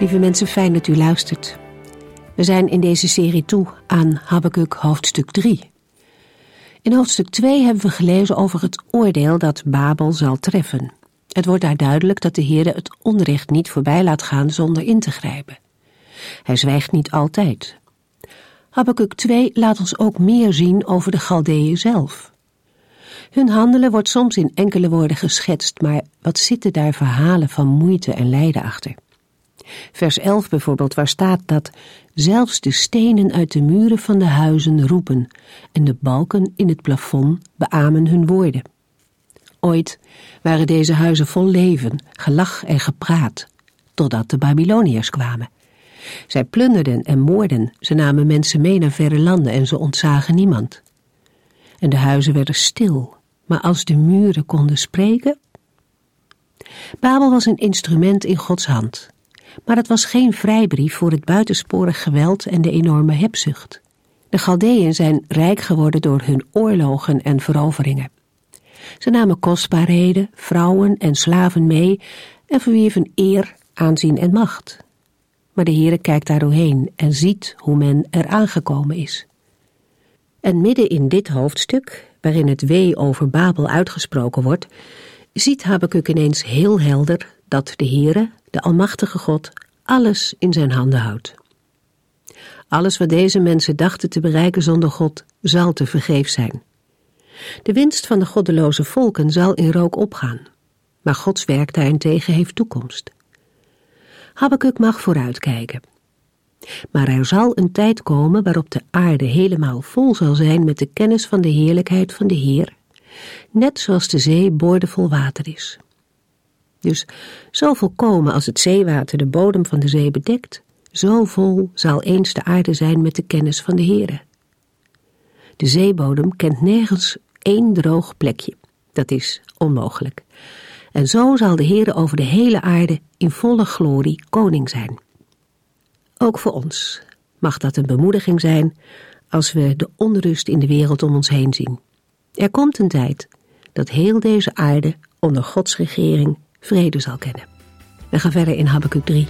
Lieve mensen, fijn dat u luistert. We zijn in deze serie toe aan Habakkuk hoofdstuk 3. In hoofdstuk 2 hebben we gelezen over het oordeel dat Babel zal treffen. Het wordt daar duidelijk dat de Heer het onrecht niet voorbij laat gaan zonder in te grijpen. Hij zwijgt niet altijd. Habakkuk 2 laat ons ook meer zien over de Galdeeën zelf. Hun handelen wordt soms in enkele woorden geschetst, maar wat zitten daar verhalen van moeite en lijden achter? Vers 11 bijvoorbeeld, waar staat dat zelfs de stenen uit de muren van de huizen roepen en de balken in het plafond beamen hun woorden. Ooit waren deze huizen vol leven, gelach en gepraat, totdat de Babyloniërs kwamen. Zij plunderden en moorden, ze namen mensen mee naar verre landen en ze ontzagen niemand. En de huizen werden stil, maar als de muren konden spreken. Babel was een instrument in Gods hand maar het was geen vrijbrief voor het buitensporig geweld en de enorme hebzucht. De Galdeën zijn rijk geworden door hun oorlogen en veroveringen. Ze namen kostbaarheden, vrouwen en slaven mee en verwierven eer, aanzien en macht. Maar de Heere kijkt daar doorheen en ziet hoe men er aangekomen is. En midden in dit hoofdstuk, waarin het wee over Babel uitgesproken wordt, ziet Habakuk ineens heel helder dat de Heere, de Almachtige God, alles in zijn handen houdt. Alles wat deze mensen dachten te bereiken zonder God, zal te vergeef zijn. De winst van de goddeloze volken zal in rook opgaan, maar Gods werk daarentegen heeft toekomst. Habakkuk mag vooruitkijken. Maar er zal een tijd komen waarop de aarde helemaal vol zal zijn met de kennis van de heerlijkheid van de Heer, net zoals de zee boordevol water is. Dus zo volkomen als het zeewater de bodem van de zee bedekt, zo vol zal eens de aarde zijn met de kennis van de Heere. De zeebodem kent nergens één droog plekje. Dat is onmogelijk. En zo zal de Heere over de hele aarde in volle glorie koning zijn. Ook voor ons mag dat een bemoediging zijn als we de onrust in de wereld om ons heen zien. Er komt een tijd dat heel deze aarde onder Gods regering vrede zal kennen. We gaan verder in Habakkuk 3.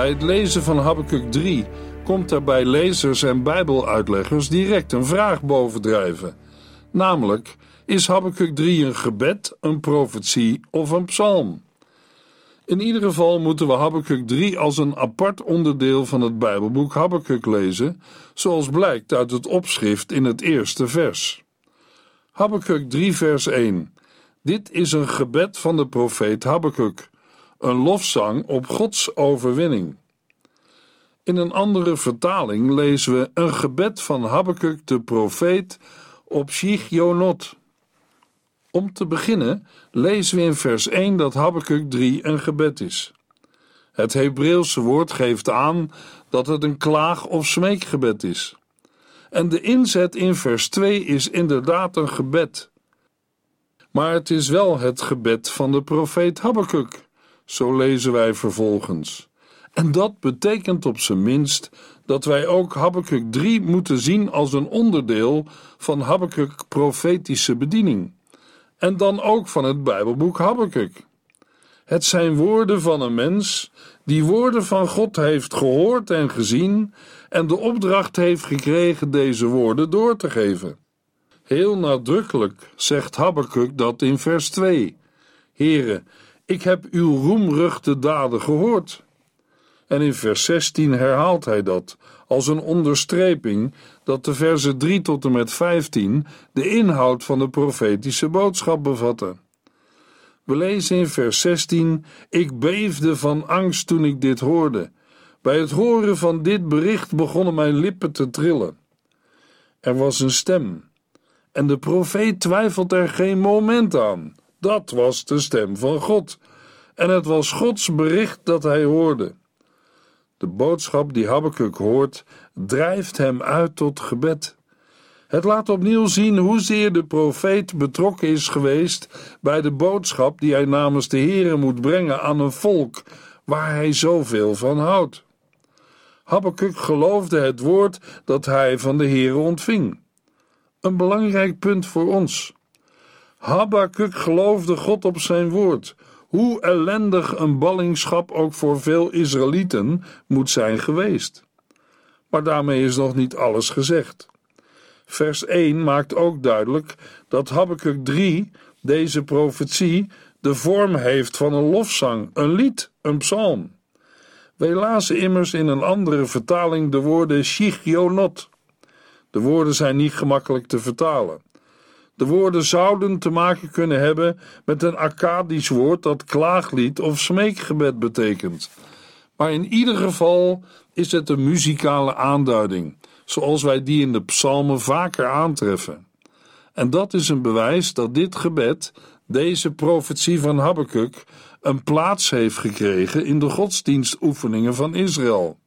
Bij het lezen van Habakkuk 3 komt er bij lezers en bijbeluitleggers direct een vraag bovendrijven. Namelijk, is Habakkuk 3 een gebed, een profetie of een psalm? In ieder geval moeten we Habakkuk 3 als een apart onderdeel van het Bijbelboek Habakkuk lezen, zoals blijkt uit het opschrift in het eerste vers. Habakkuk 3 vers 1 Dit is een gebed van de profeet Habakkuk een lofzang op Gods overwinning. In een andere vertaling lezen we een gebed van Habakkuk de profeet op Shigionot. Om te beginnen lezen we in vers 1 dat Habakkuk 3 een gebed is. Het Hebreeuwse woord geeft aan dat het een klaag- of smeekgebed is. En de inzet in vers 2 is inderdaad een gebed. Maar het is wel het gebed van de profeet Habakkuk. Zo lezen wij vervolgens. En dat betekent op zijn minst dat wij ook Habakkuk 3 moeten zien als een onderdeel van Habakkuk profetische bediening. En dan ook van het Bijbelboek Habakkuk. Het zijn woorden van een mens die woorden van God heeft gehoord en gezien en de opdracht heeft gekregen deze woorden door te geven. Heel nadrukkelijk zegt Habakkuk dat in vers 2. Here, ik heb uw roemruchte daden gehoord. En in vers 16 herhaalt hij dat als een onderstreping dat de versen 3 tot en met 15 de inhoud van de profetische boodschap bevatten. We lezen in vers 16: Ik beefde van angst toen ik dit hoorde. Bij het horen van dit bericht begonnen mijn lippen te trillen. Er was een stem, en de profeet twijfelt er geen moment aan. Dat was de stem van God, en het was Gods bericht dat hij hoorde. De boodschap die Habakkuk hoort, drijft hem uit tot gebed. Het laat opnieuw zien hoezeer de profeet betrokken is geweest bij de boodschap die hij namens de Heere moet brengen aan een volk waar hij zoveel van houdt. Habakkuk geloofde het woord dat hij van de Heere ontving. Een belangrijk punt voor ons. Habakkuk geloofde God op zijn woord, hoe ellendig een ballingschap ook voor veel Israëlieten moet zijn geweest. Maar daarmee is nog niet alles gezegd. Vers 1 maakt ook duidelijk dat Habakkuk 3 deze profetie de vorm heeft van een lofzang, een lied, een psalm. Wij lazen immers in een andere vertaling de woorden Shigionot. De woorden zijn niet gemakkelijk te vertalen. De woorden zouden te maken kunnen hebben met een Akkadisch woord dat klaaglied of smeekgebed betekent. Maar in ieder geval is het een muzikale aanduiding, zoals wij die in de psalmen vaker aantreffen. En dat is een bewijs dat dit gebed, deze profetie van Habakkuk, een plaats heeft gekregen in de godsdienstoefeningen van Israël.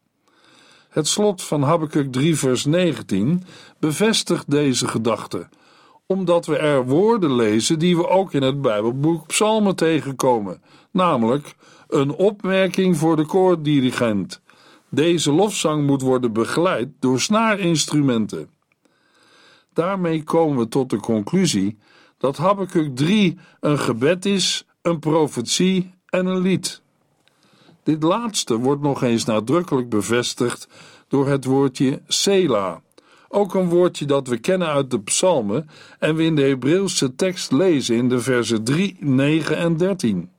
Het slot van Habakkuk 3 vers 19 bevestigt deze gedachte omdat we er woorden lezen die we ook in het Bijbelboek Psalmen tegenkomen, namelijk een opmerking voor de koordirigent. Deze lofzang moet worden begeleid door snaarinstrumenten. Daarmee komen we tot de conclusie dat Habakkuk 3 een gebed is, een profetie en een lied. Dit laatste wordt nog eens nadrukkelijk bevestigd door het woordje Sela, ook een woordje dat we kennen uit de psalmen en we in de Hebreeuwse tekst lezen in de versen 3, 9 en 13.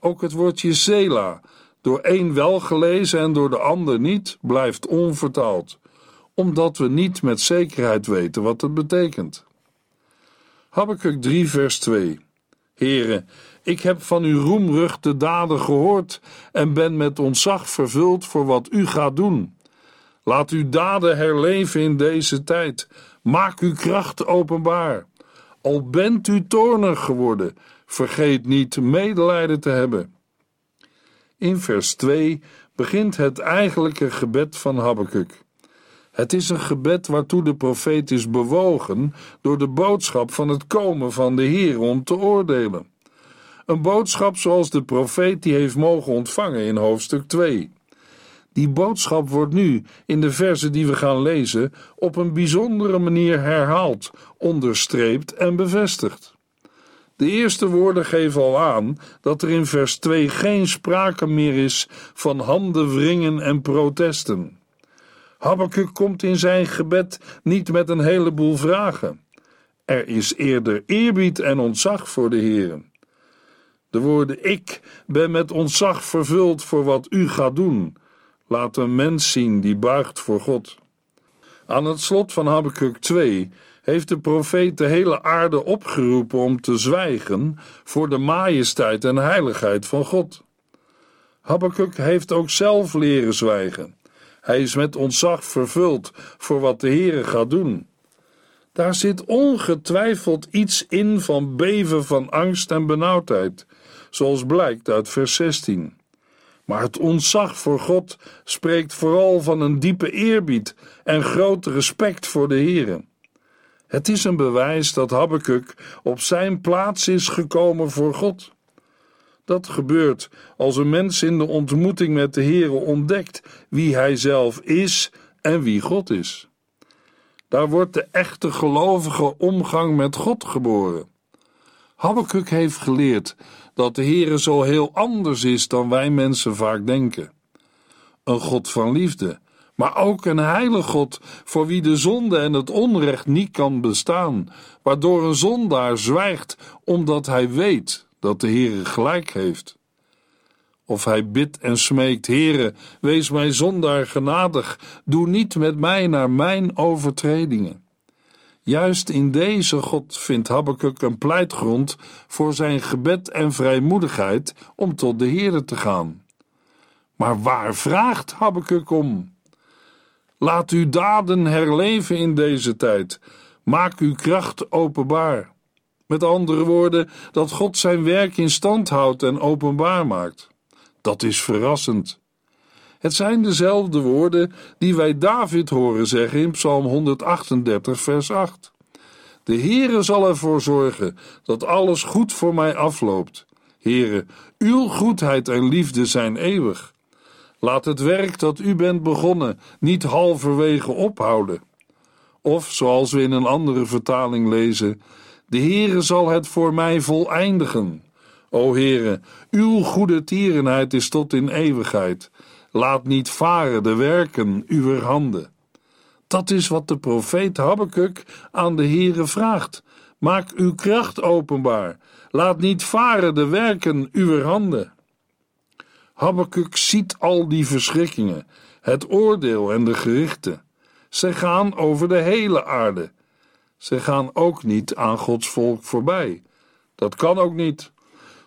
Ook het woordje Zela, door één wel gelezen en door de ander niet, blijft onvertaald, omdat we niet met zekerheid weten wat het betekent. Habakkuk 3 vers 2 Heren, ik heb van uw de daden gehoord en ben met ontzag vervuld voor wat u gaat doen. Laat uw daden herleven in deze tijd. Maak uw kracht openbaar. Al bent u toornig geworden, vergeet niet medelijden te hebben. In vers 2 begint het eigenlijke gebed van Habakkuk. Het is een gebed waartoe de profeet is bewogen door de boodschap van het komen van de Heer om te oordelen. Een boodschap zoals de profeet die heeft mogen ontvangen in hoofdstuk 2. Die boodschap wordt nu, in de versen die we gaan lezen, op een bijzondere manier herhaald, onderstreept en bevestigd. De eerste woorden geven al aan dat er in vers 2 geen sprake meer is van handen wringen en protesten. Habakkuk komt in zijn gebed niet met een heleboel vragen. Er is eerder eerbied en ontzag voor de Heer. De woorden ik ben met ontzag vervuld voor wat u gaat doen laat een mens zien die buigt voor God. Aan het slot van Habakkuk 2 heeft de profeet de hele aarde opgeroepen om te zwijgen voor de majesteit en heiligheid van God. Habakkuk heeft ook zelf leren zwijgen. Hij is met ontzag vervuld voor wat de Heere gaat doen. Daar zit ongetwijfeld iets in van beven van angst en benauwdheid, zoals blijkt uit vers 16. Maar het ontzag voor God spreekt vooral van een diepe eerbied en groot respect voor de Heere. Het is een bewijs dat Habakkuk op zijn plaats is gekomen voor God. Dat gebeurt als een mens in de ontmoeting met de Heere ontdekt wie hij zelf is en wie God is. Daar wordt de echte gelovige omgang met God geboren. Habakkuk heeft geleerd dat de Heere zo heel anders is dan wij mensen vaak denken. Een God van liefde, maar ook een heilige God voor wie de zonde en het onrecht niet kan bestaan, waardoor een zondaar zwijgt omdat hij weet dat de Heere gelijk heeft. Of hij bidt en smeekt, Heere, wees mij zondaar genadig, doe niet met mij naar mijn overtredingen. Juist in deze God vindt Habakkuk een pleitgrond voor zijn gebed en vrijmoedigheid om tot de Heere te gaan. Maar waar vraagt Habakkuk om? Laat uw daden herleven in deze tijd. Maak uw kracht openbaar. Met andere woorden, dat God zijn werk in stand houdt en openbaar maakt. Dat is verrassend. Het zijn dezelfde woorden die wij David horen zeggen in Psalm 138, vers 8. De Heere zal ervoor zorgen dat alles goed voor mij afloopt. Heere, uw goedheid en liefde zijn eeuwig. Laat het werk dat u bent begonnen niet halverwege ophouden. Of, zoals we in een andere vertaling lezen, de Heere zal het voor mij voleindigen. O Heere, uw goede tierenheid is tot in eeuwigheid. Laat niet varen de werken uw handen. Dat is wat de profeet Habakkuk aan de Heere vraagt. Maak uw kracht openbaar. Laat niet varen de werken uw handen. Habakkuk ziet al die verschrikkingen, het oordeel en de gerichten. Ze gaan over de hele aarde. Ze gaan ook niet aan Gods volk voorbij. Dat kan ook niet.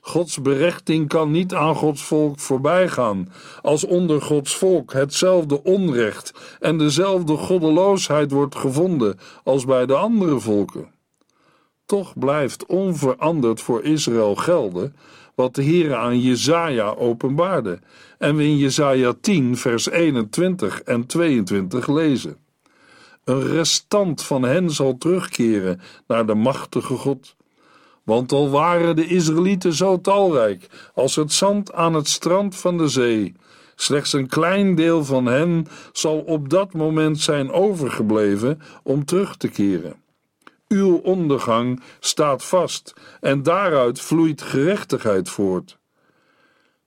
Gods berechting kan niet aan Gods volk voorbij gaan, als onder Gods volk hetzelfde onrecht en dezelfde goddeloosheid wordt gevonden als bij de andere volken. Toch blijft onveranderd voor Israël gelden wat de Heer aan Jezaja openbaarde en we in Jezaja 10 vers 21 en 22 lezen. Een restant van hen zal terugkeren naar de machtige God want al waren de Israëlieten zo talrijk als het zand aan het strand van de zee, slechts een klein deel van hen zal op dat moment zijn overgebleven om terug te keren. Uw ondergang staat vast en daaruit vloeit gerechtigheid voort.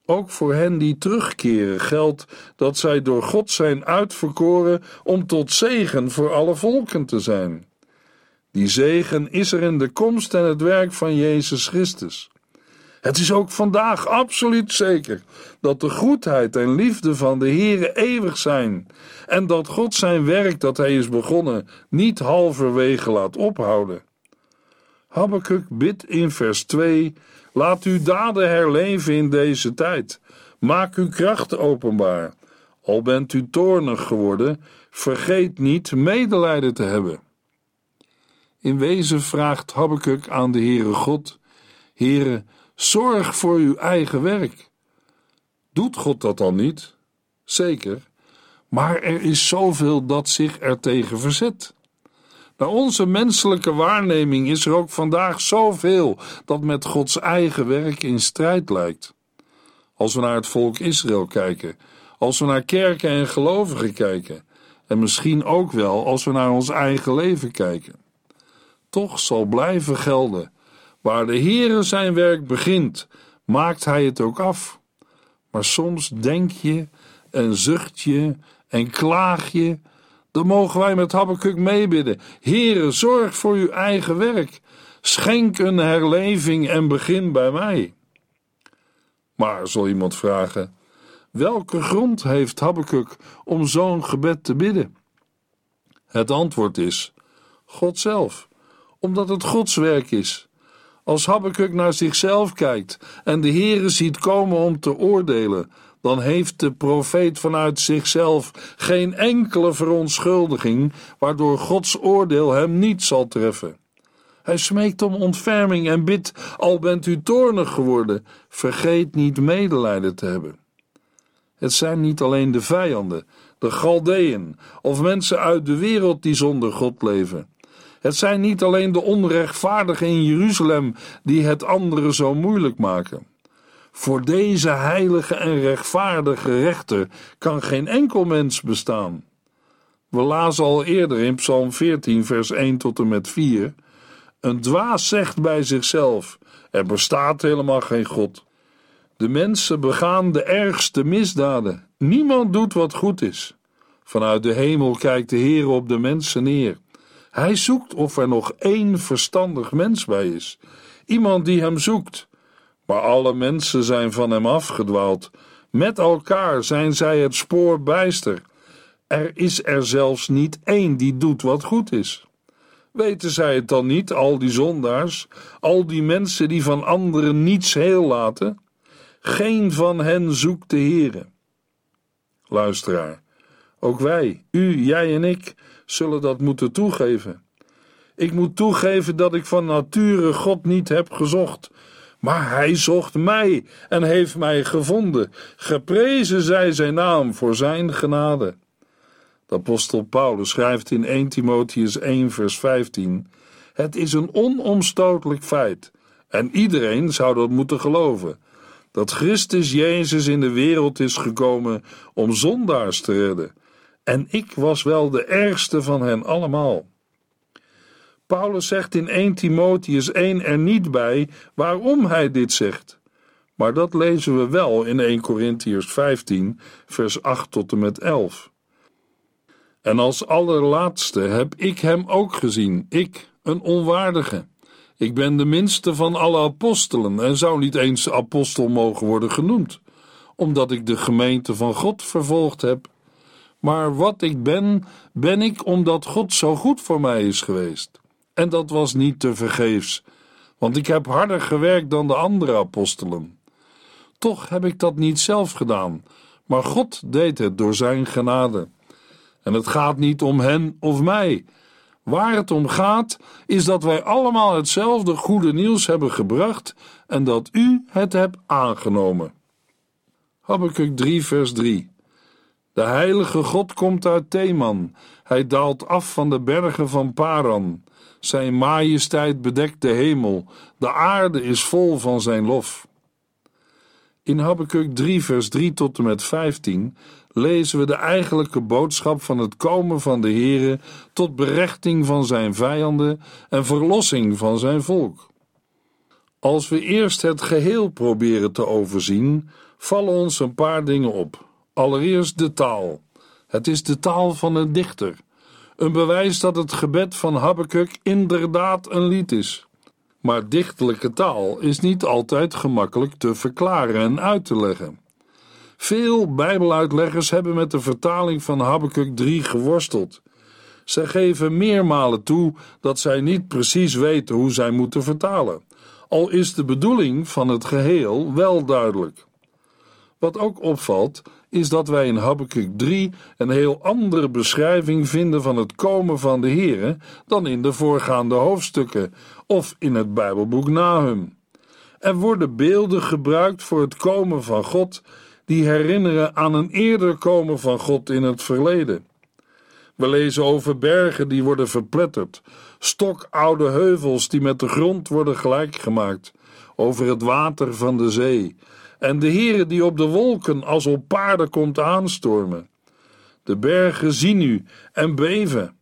Ook voor hen die terugkeren geldt dat zij door God zijn uitverkoren om tot zegen voor alle volken te zijn. Die zegen is er in de komst en het werk van Jezus Christus. Het is ook vandaag absoluut zeker dat de goedheid en liefde van de Heere eeuwig zijn en dat God zijn werk dat hij is begonnen niet halverwege laat ophouden. Habakkuk bidt in vers 2: Laat uw daden herleven in deze tijd. Maak uw kracht openbaar. Al bent u toornig geworden, vergeet niet medelijden te hebben. In wezen vraagt Habakkuk aan de Heere God: Heere, zorg voor uw eigen werk. Doet God dat dan niet? Zeker, maar er is zoveel dat zich ertegen verzet. Naar onze menselijke waarneming is er ook vandaag zoveel dat met Gods eigen werk in strijd lijkt. Als we naar het volk Israël kijken, als we naar kerken en gelovigen kijken, en misschien ook wel als we naar ons eigen leven kijken toch zal blijven gelden. Waar de Heere zijn werk begint, maakt hij het ook af. Maar soms denk je en zucht je en klaag je. Dan mogen wij met Habakkuk meebidden. Heere, zorg voor uw eigen werk. Schenk een herleving en begin bij mij. Maar, zal iemand vragen, welke grond heeft Habakkuk om zo'n gebed te bidden? Het antwoord is: God zelf omdat het Gods werk is. Als Habakkuk naar zichzelf kijkt en de Heere ziet komen om te oordelen, dan heeft de profeet vanuit zichzelf geen enkele verontschuldiging waardoor Gods oordeel hem niet zal treffen. Hij smeekt om ontferming en bidt: Al bent u toornig geworden, vergeet niet medelijden te hebben. Het zijn niet alleen de vijanden, de Galdeën of mensen uit de wereld die zonder God leven. Het zijn niet alleen de onrechtvaardigen in Jeruzalem die het anderen zo moeilijk maken. Voor deze heilige en rechtvaardige rechter kan geen enkel mens bestaan. We lazen al eerder in Psalm 14, vers 1 tot en met 4. Een dwaas zegt bij zichzelf: er bestaat helemaal geen God. De mensen begaan de ergste misdaden. Niemand doet wat goed is. Vanuit de hemel kijkt de Heer op de mensen neer. Hij zoekt of er nog één verstandig mens bij is. Iemand die hem zoekt. Maar alle mensen zijn van hem afgedwaald. Met elkaar zijn zij het spoor bijster. Er is er zelfs niet één die doet wat goed is. Weten zij het dan niet, al die zondaars, al die mensen die van anderen niets heel laten? Geen van hen zoekt de Heere. Luisteraar, ook wij, u, jij en ik, zullen dat moeten toegeven. Ik moet toegeven dat ik van nature God niet heb gezocht, maar Hij zocht mij en heeft mij gevonden. Geprezen zij zijn naam voor zijn genade. De apostel Paulus schrijft in 1 Timotheus 1 vers 15: Het is een onomstotelijk feit, en iedereen zou dat moeten geloven, dat Christus Jezus in de wereld is gekomen om zondaars te redden. En ik was wel de ergste van hen allemaal. Paulus zegt in 1 Timotheus 1 er niet bij waarom hij dit zegt. Maar dat lezen we wel in 1 Corinthiërs 15, vers 8 tot en met 11. En als allerlaatste heb ik hem ook gezien, ik, een onwaardige. Ik ben de minste van alle apostelen en zou niet eens apostel mogen worden genoemd, omdat ik de gemeente van God vervolgd heb. Maar wat ik ben, ben ik omdat God zo goed voor mij is geweest. En dat was niet te vergeefs, want ik heb harder gewerkt dan de andere apostelen. Toch heb ik dat niet zelf gedaan, maar God deed het door zijn genade. En het gaat niet om hen of mij. Waar het om gaat, is dat wij allemaal hetzelfde goede nieuws hebben gebracht en dat u het hebt aangenomen. Habakkuk 3, vers 3. De heilige God komt uit Theman. Hij daalt af van de bergen van Paran. Zijn majesteit bedekt de hemel. De aarde is vol van zijn lof. In Habakkuk 3, vers 3 tot en met 15 lezen we de eigenlijke boodschap van het komen van de Heere tot berechting van zijn vijanden en verlossing van zijn volk. Als we eerst het geheel proberen te overzien, vallen ons een paar dingen op. Allereerst de taal. Het is de taal van een dichter. Een bewijs dat het gebed van Habakkuk inderdaad een lied is. Maar dichtelijke taal is niet altijd gemakkelijk te verklaren en uit te leggen. Veel Bijbeluitleggers hebben met de vertaling van Habakkuk 3 geworsteld. Zij geven meermalen toe dat zij niet precies weten hoe zij moeten vertalen, al is de bedoeling van het geheel wel duidelijk. Wat ook opvalt, is dat wij in Habakkuk 3 een heel andere beschrijving vinden van het komen van de Here dan in de voorgaande hoofdstukken of in het Bijbelboek Nahum. Er worden beelden gebruikt voor het komen van God die herinneren aan een eerder komen van God in het verleden. We lezen over bergen die worden verpletterd, stokoude heuvels die met de grond worden gelijkgemaakt, over het water van de zee, en de Heere die op de wolken als op paarden komt aanstormen. De bergen zien u en beven.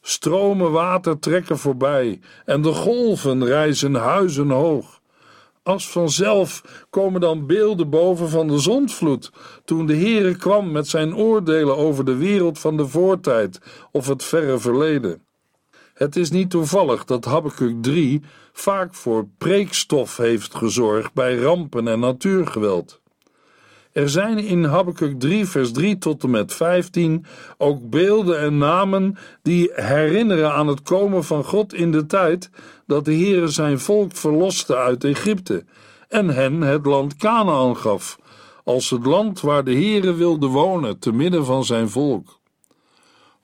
Stromen water trekken voorbij en de golven rijzen huizen hoog. Als vanzelf komen dan beelden boven van de zondvloed, toen de Heere kwam met zijn oordelen over de wereld van de voortijd of het verre verleden. Het is niet toevallig dat Habakkuk 3 vaak voor preekstof heeft gezorgd bij rampen en natuurgeweld. Er zijn in Habakkuk 3 vers 3 tot en met 15 ook beelden en namen die herinneren aan het komen van God in de tijd dat de Heere zijn volk verloste uit Egypte en hen het land Canaan gaf, als het land waar de Heere wilde wonen te midden van zijn volk.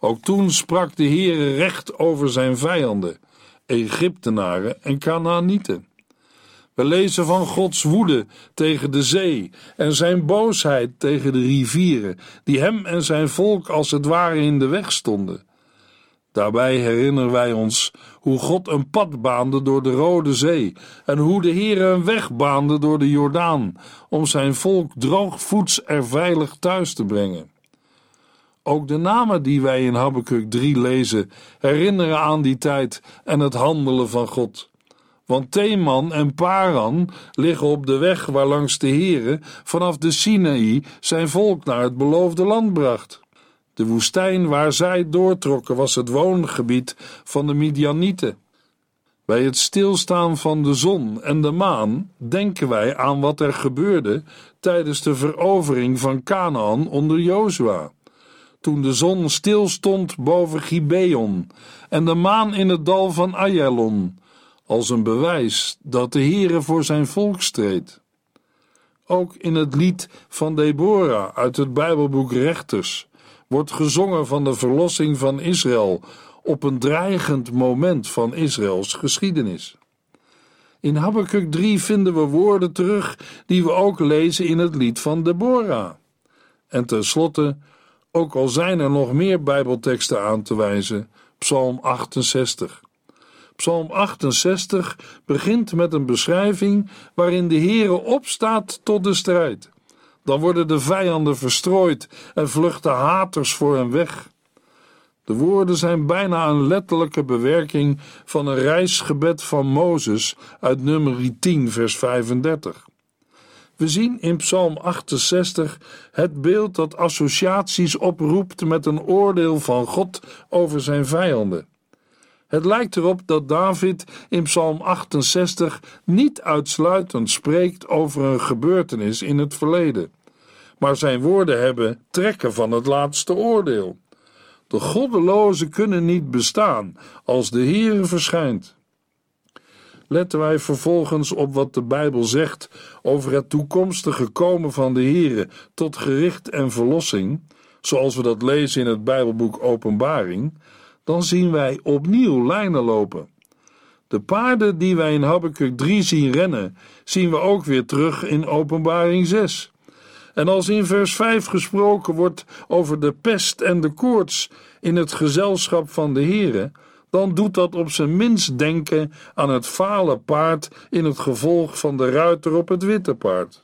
Ook toen sprak de Heere recht over zijn vijanden, Egyptenaren en Canaanieten. We lezen van Gods woede tegen de zee en zijn boosheid tegen de rivieren, die hem en zijn volk als het ware in de weg stonden. Daarbij herinneren wij ons hoe God een pad baande door de Rode Zee en hoe de Heer een weg baande door de Jordaan om zijn volk droogvoets er veilig thuis te brengen. Ook de namen die wij in Habakkuk 3 lezen herinneren aan die tijd en het handelen van God. Want Theman en Paran liggen op de weg waarlangs de Heere vanaf de Sinaï zijn volk naar het beloofde land bracht. De woestijn waar zij doortrokken was het woongebied van de Midianieten. Bij het stilstaan van de zon en de maan denken wij aan wat er gebeurde tijdens de verovering van Canaan onder Jozua. Toen de zon stilstond boven Gibeon en de maan in het dal van Ayalon, als een bewijs dat de Heere voor zijn volk streed. Ook in het lied van Deborah uit het Bijbelboek Rechters wordt gezongen van de verlossing van Israël op een dreigend moment van Israëls geschiedenis. In Habakkuk 3 vinden we woorden terug die we ook lezen in het lied van Deborah. En tenslotte, ook al zijn er nog meer Bijbelteksten aan te wijzen, Psalm 68. Psalm 68 begint met een beschrijving waarin de Heere opstaat tot de strijd. Dan worden de vijanden verstrooid en vluchten haters voor hem weg. De woorden zijn bijna een letterlijke bewerking van een reisgebed van Mozes uit nummer 10, vers 35. We zien in Psalm 68 het beeld dat associaties oproept met een oordeel van God over zijn vijanden. Het lijkt erop dat David in Psalm 68 niet uitsluitend spreekt over een gebeurtenis in het verleden, maar zijn woorden hebben trekken van het laatste oordeel. De goddelozen kunnen niet bestaan als de Heere verschijnt. Letten wij vervolgens op wat de Bijbel zegt over het toekomstige komen van de Heere tot gericht en verlossing, zoals we dat lezen in het Bijbelboek Openbaring, dan zien wij opnieuw lijnen lopen. De paarden die wij in Habakkuk 3 zien rennen, zien we ook weer terug in Openbaring 6. En als in vers 5 gesproken wordt over de pest en de koorts in het gezelschap van de Here, dan doet dat op zijn minst denken aan het fale paard in het gevolg van de ruiter op het witte paard.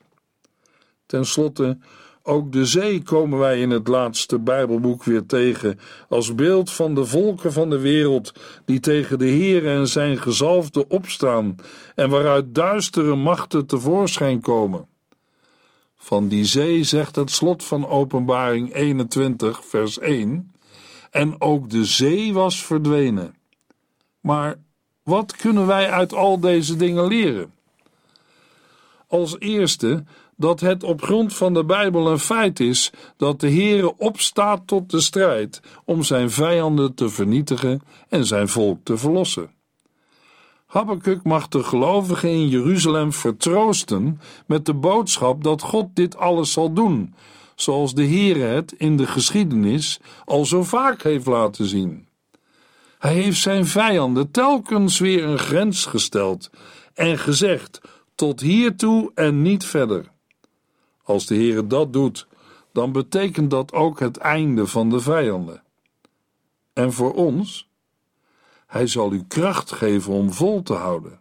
Ten slotte, ook de zee komen wij in het laatste Bijbelboek weer tegen, als beeld van de volken van de wereld die tegen de Heer en zijn gezalfde opstaan en waaruit duistere machten tevoorschijn komen. Van die zee zegt het slot van Openbaring 21, vers 1: En ook de zee was verdwenen. Maar wat kunnen wij uit al deze dingen leren? Als eerste dat het op grond van de Bijbel een feit is dat de Heere opstaat tot de strijd om zijn vijanden te vernietigen en zijn volk te verlossen. Habakkuk mag de gelovigen in Jeruzalem vertroosten met de boodschap dat God dit alles zal doen, zoals de Heere het in de geschiedenis al zo vaak heeft laten zien. Hij heeft zijn vijanden telkens weer een grens gesteld en gezegd: tot hiertoe en niet verder. Als de Heere dat doet, dan betekent dat ook het einde van de vijanden. En voor ons? Hij zal u kracht geven om vol te houden.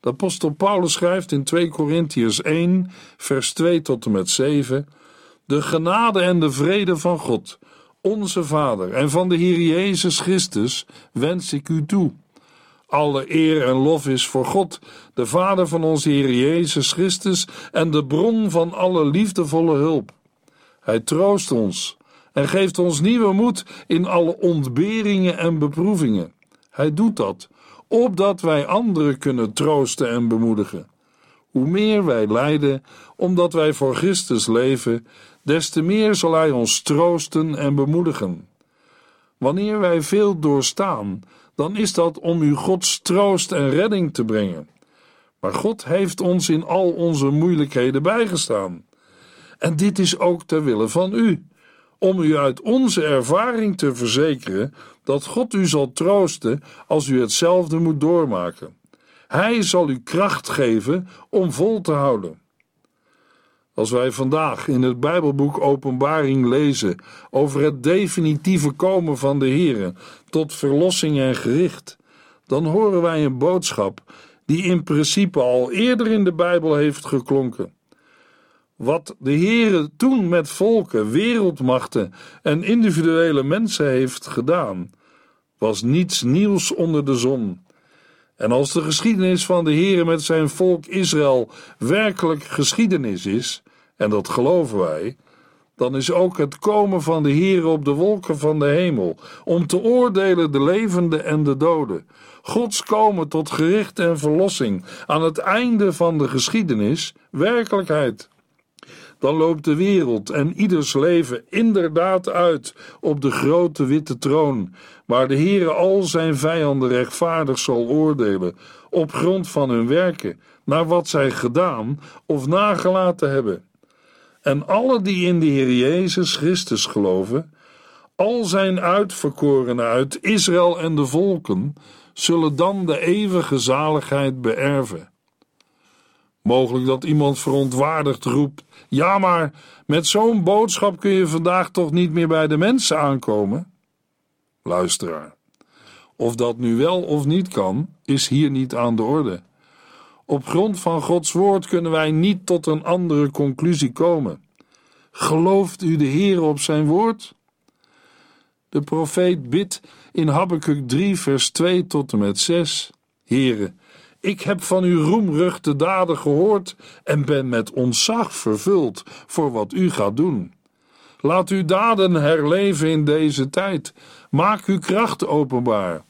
De apostel Paulus schrijft in 2 Korintiërs 1, vers 2 tot en met 7: De genade en de vrede van God, onze Vader, en van de Heer Jezus Christus wens ik u toe. Alle eer en lof is voor God, de Vader van onze Heer Jezus Christus en de bron van alle liefdevolle hulp. Hij troost ons en geeft ons nieuwe moed in alle ontberingen en beproevingen. Hij doet dat, opdat wij anderen kunnen troosten en bemoedigen. Hoe meer wij lijden, omdat wij voor Christus leven, des te meer zal Hij ons troosten en bemoedigen. Wanneer wij veel doorstaan, dan is dat om u Gods troost en redding te brengen. Maar God heeft ons in al onze moeilijkheden bijgestaan. En dit is ook ter wille van u, om u uit onze ervaring te verzekeren dat God u zal troosten als u hetzelfde moet doormaken. Hij zal u kracht geven om vol te houden. Als wij vandaag in het Bijbelboek Openbaring lezen over het definitieve komen van de Here tot verlossing en gericht, dan horen wij een boodschap die in principe al eerder in de Bijbel heeft geklonken. Wat de Heere toen met volken, wereldmachten en individuele mensen heeft gedaan, was niets nieuws onder de zon. En als de geschiedenis van de Heere met zijn volk Israël werkelijk geschiedenis is, en dat geloven wij, dan is ook het komen van de Heere op de wolken van de hemel, om te oordelen de levenden en de doden, Gods komen tot gericht en verlossing aan het einde van de geschiedenis, werkelijkheid dan loopt de wereld en ieders leven inderdaad uit op de grote witte troon, waar de Heere al zijn vijanden rechtvaardig zal oordelen, op grond van hun werken, naar wat zij gedaan of nagelaten hebben. En alle die in de Heer Jezus Christus geloven, al zijn uitverkorenen uit Israël en de volken, zullen dan de eeuwige zaligheid beërven. Mogelijk dat iemand verontwaardigd roept: Ja, maar met zo'n boodschap kun je vandaag toch niet meer bij de mensen aankomen? Luisteraar, of dat nu wel of niet kan, is hier niet aan de orde. Op grond van Gods woord kunnen wij niet tot een andere conclusie komen. Gelooft u de Heer op zijn woord? De profeet bidt in Habakkuk 3 vers 2 tot en met 6. Here, ik heb van uw roemruchte daden gehoord en ben met ontzag vervuld voor wat u gaat doen. Laat uw daden herleven in deze tijd. Maak uw kracht openbaar.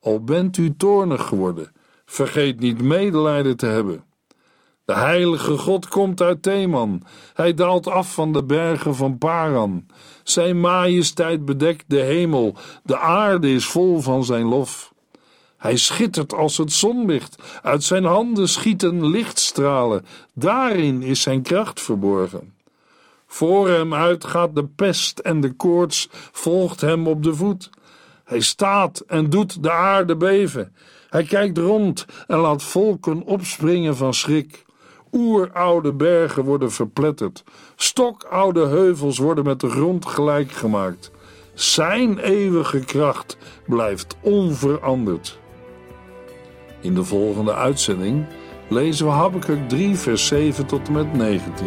Al bent u toornig geworden, vergeet niet medelijden te hebben. De heilige God komt uit Theman. Hij daalt af van de bergen van Paran. Zijn majesteit bedekt de hemel. De aarde is vol van zijn lof. Hij schittert als het zonlicht. Uit zijn handen schieten lichtstralen. Daarin is zijn kracht verborgen. Voor hem uit gaat de pest en de koorts volgt hem op de voet. Hij staat en doet de aarde beven. Hij kijkt rond en laat volken opspringen van schrik. Oeroude bergen worden verpletterd. Stokoude heuvels worden met de grond gelijk gemaakt. Zijn eeuwige kracht blijft onveranderd. In de volgende uitzending lezen we Habakkuk 3, vers 7 tot en met 19.